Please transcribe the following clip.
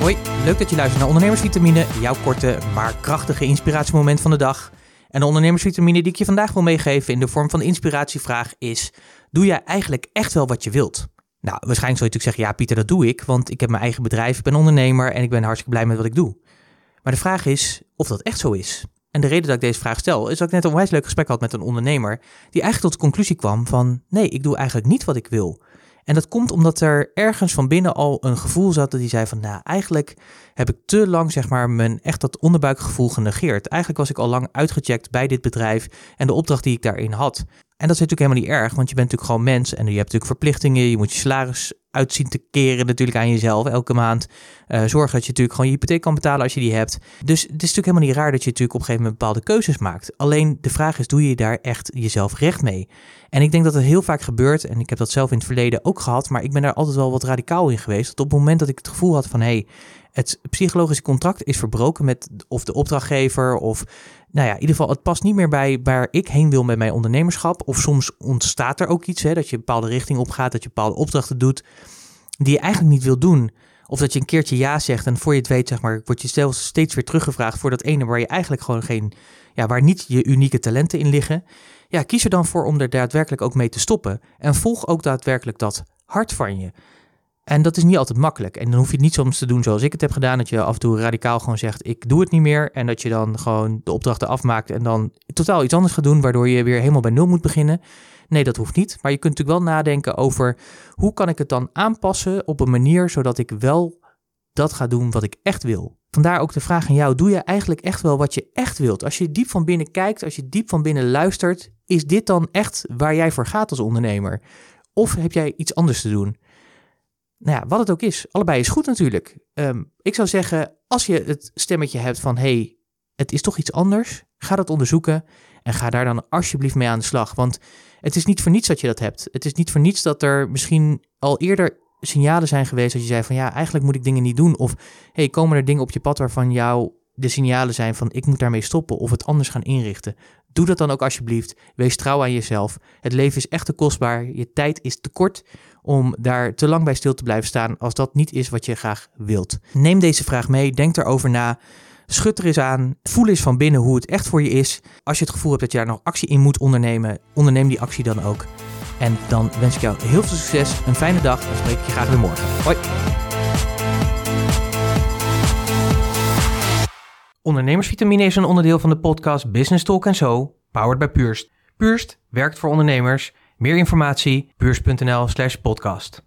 Hoi, leuk dat je luistert naar Ondernemersvitamine, jouw korte maar krachtige inspiratiemoment van de dag. En de ondernemersvitamine die ik je vandaag wil meegeven in de vorm van de inspiratievraag is: Doe jij eigenlijk echt wel wat je wilt? Nou, waarschijnlijk zal je natuurlijk zeggen: Ja, Pieter, dat doe ik, want ik heb mijn eigen bedrijf, ik ben ondernemer en ik ben hartstikke blij met wat ik doe. Maar de vraag is of dat echt zo is. En de reden dat ik deze vraag stel, is dat ik net een onwijs leuk gesprek had met een ondernemer, die eigenlijk tot de conclusie kwam van: Nee, ik doe eigenlijk niet wat ik wil. En dat komt omdat er ergens van binnen al een gevoel zat dat hij zei van, nou, eigenlijk heb ik te lang, zeg maar, mijn echt dat onderbuikgevoel genegeerd. Eigenlijk was ik al lang uitgecheckt bij dit bedrijf en de opdracht die ik daarin had. En dat is natuurlijk helemaal niet erg, want je bent natuurlijk gewoon mens en je hebt natuurlijk verplichtingen. Je moet je salaris uitzien te keren natuurlijk aan jezelf elke maand. Uh, zorg dat je natuurlijk gewoon je hypotheek kan betalen als je die hebt. Dus het is natuurlijk helemaal niet raar dat je natuurlijk op een gegeven moment bepaalde keuzes maakt. Alleen de vraag is, doe je daar echt jezelf recht mee? En ik denk dat het heel vaak gebeurt, en ik heb dat zelf in het verleden ook gehad, maar ik ben daar altijd wel wat radicaal in geweest. Dat op het moment dat ik het gevoel had van, hé, hey, het psychologische contract is verbroken met of de opdrachtgever of nou ja, in ieder geval, het past niet meer bij waar ik heen wil met mijn ondernemerschap. Of soms ontstaat er ook iets, hè, dat je een bepaalde richting op gaat, dat je bepaalde opdrachten doet die je eigenlijk niet wil doen. Of dat je een keertje ja zegt en voor je het weet, zeg maar, word je zelfs steeds weer teruggevraagd voor dat ene waar je eigenlijk gewoon geen, ja, waar niet je unieke talenten in liggen. Ja, kies er dan voor om er daadwerkelijk ook mee te stoppen. En volg ook daadwerkelijk dat hart van je. En dat is niet altijd makkelijk. En dan hoef je het niet soms te doen zoals ik het heb gedaan. Dat je af en toe radicaal gewoon zegt: Ik doe het niet meer. En dat je dan gewoon de opdrachten afmaakt. En dan totaal iets anders gaat doen. Waardoor je weer helemaal bij nul moet beginnen. Nee, dat hoeft niet. Maar je kunt natuurlijk wel nadenken over hoe kan ik het dan aanpassen op een manier zodat ik wel dat ga doen wat ik echt wil. Vandaar ook de vraag aan jou: doe je eigenlijk echt wel wat je echt wilt? Als je diep van binnen kijkt, als je diep van binnen luistert, is dit dan echt waar jij voor gaat als ondernemer? Of heb jij iets anders te doen? Nou ja, wat het ook is, allebei is goed natuurlijk. Ehm, ik zou zeggen, als je het stemmetje hebt van hey, het is toch iets anders, ga dat onderzoeken en ga daar dan alsjeblieft mee aan de slag. Want het is niet voor niets dat je dat hebt. Het is niet voor niets dat er misschien al eerder signalen zijn geweest dat je zei van ja, eigenlijk moet ik dingen niet doen. Of hey, komen er dingen op je pad waarvan jou de signalen zijn van ik moet daarmee stoppen of het anders gaan inrichten. Doe dat dan ook alsjeblieft. Wees trouw aan jezelf. Het leven is echt te kostbaar. Je tijd is te kort om daar te lang bij stil te blijven staan als dat niet is wat je graag wilt. Neem deze vraag mee, denk erover na. Schud er eens aan, voel eens van binnen hoe het echt voor je is. Als je het gevoel hebt dat je daar nog actie in moet ondernemen, onderneem die actie dan ook. En dan wens ik jou heel veel succes, een fijne dag en spreek ik je graag weer morgen. Hoi! Ondernemersvitamine is een onderdeel van de podcast Business Talk Zo, powered by Purst. Purst werkt voor ondernemers meer informatie, beurs.nl slash podcast.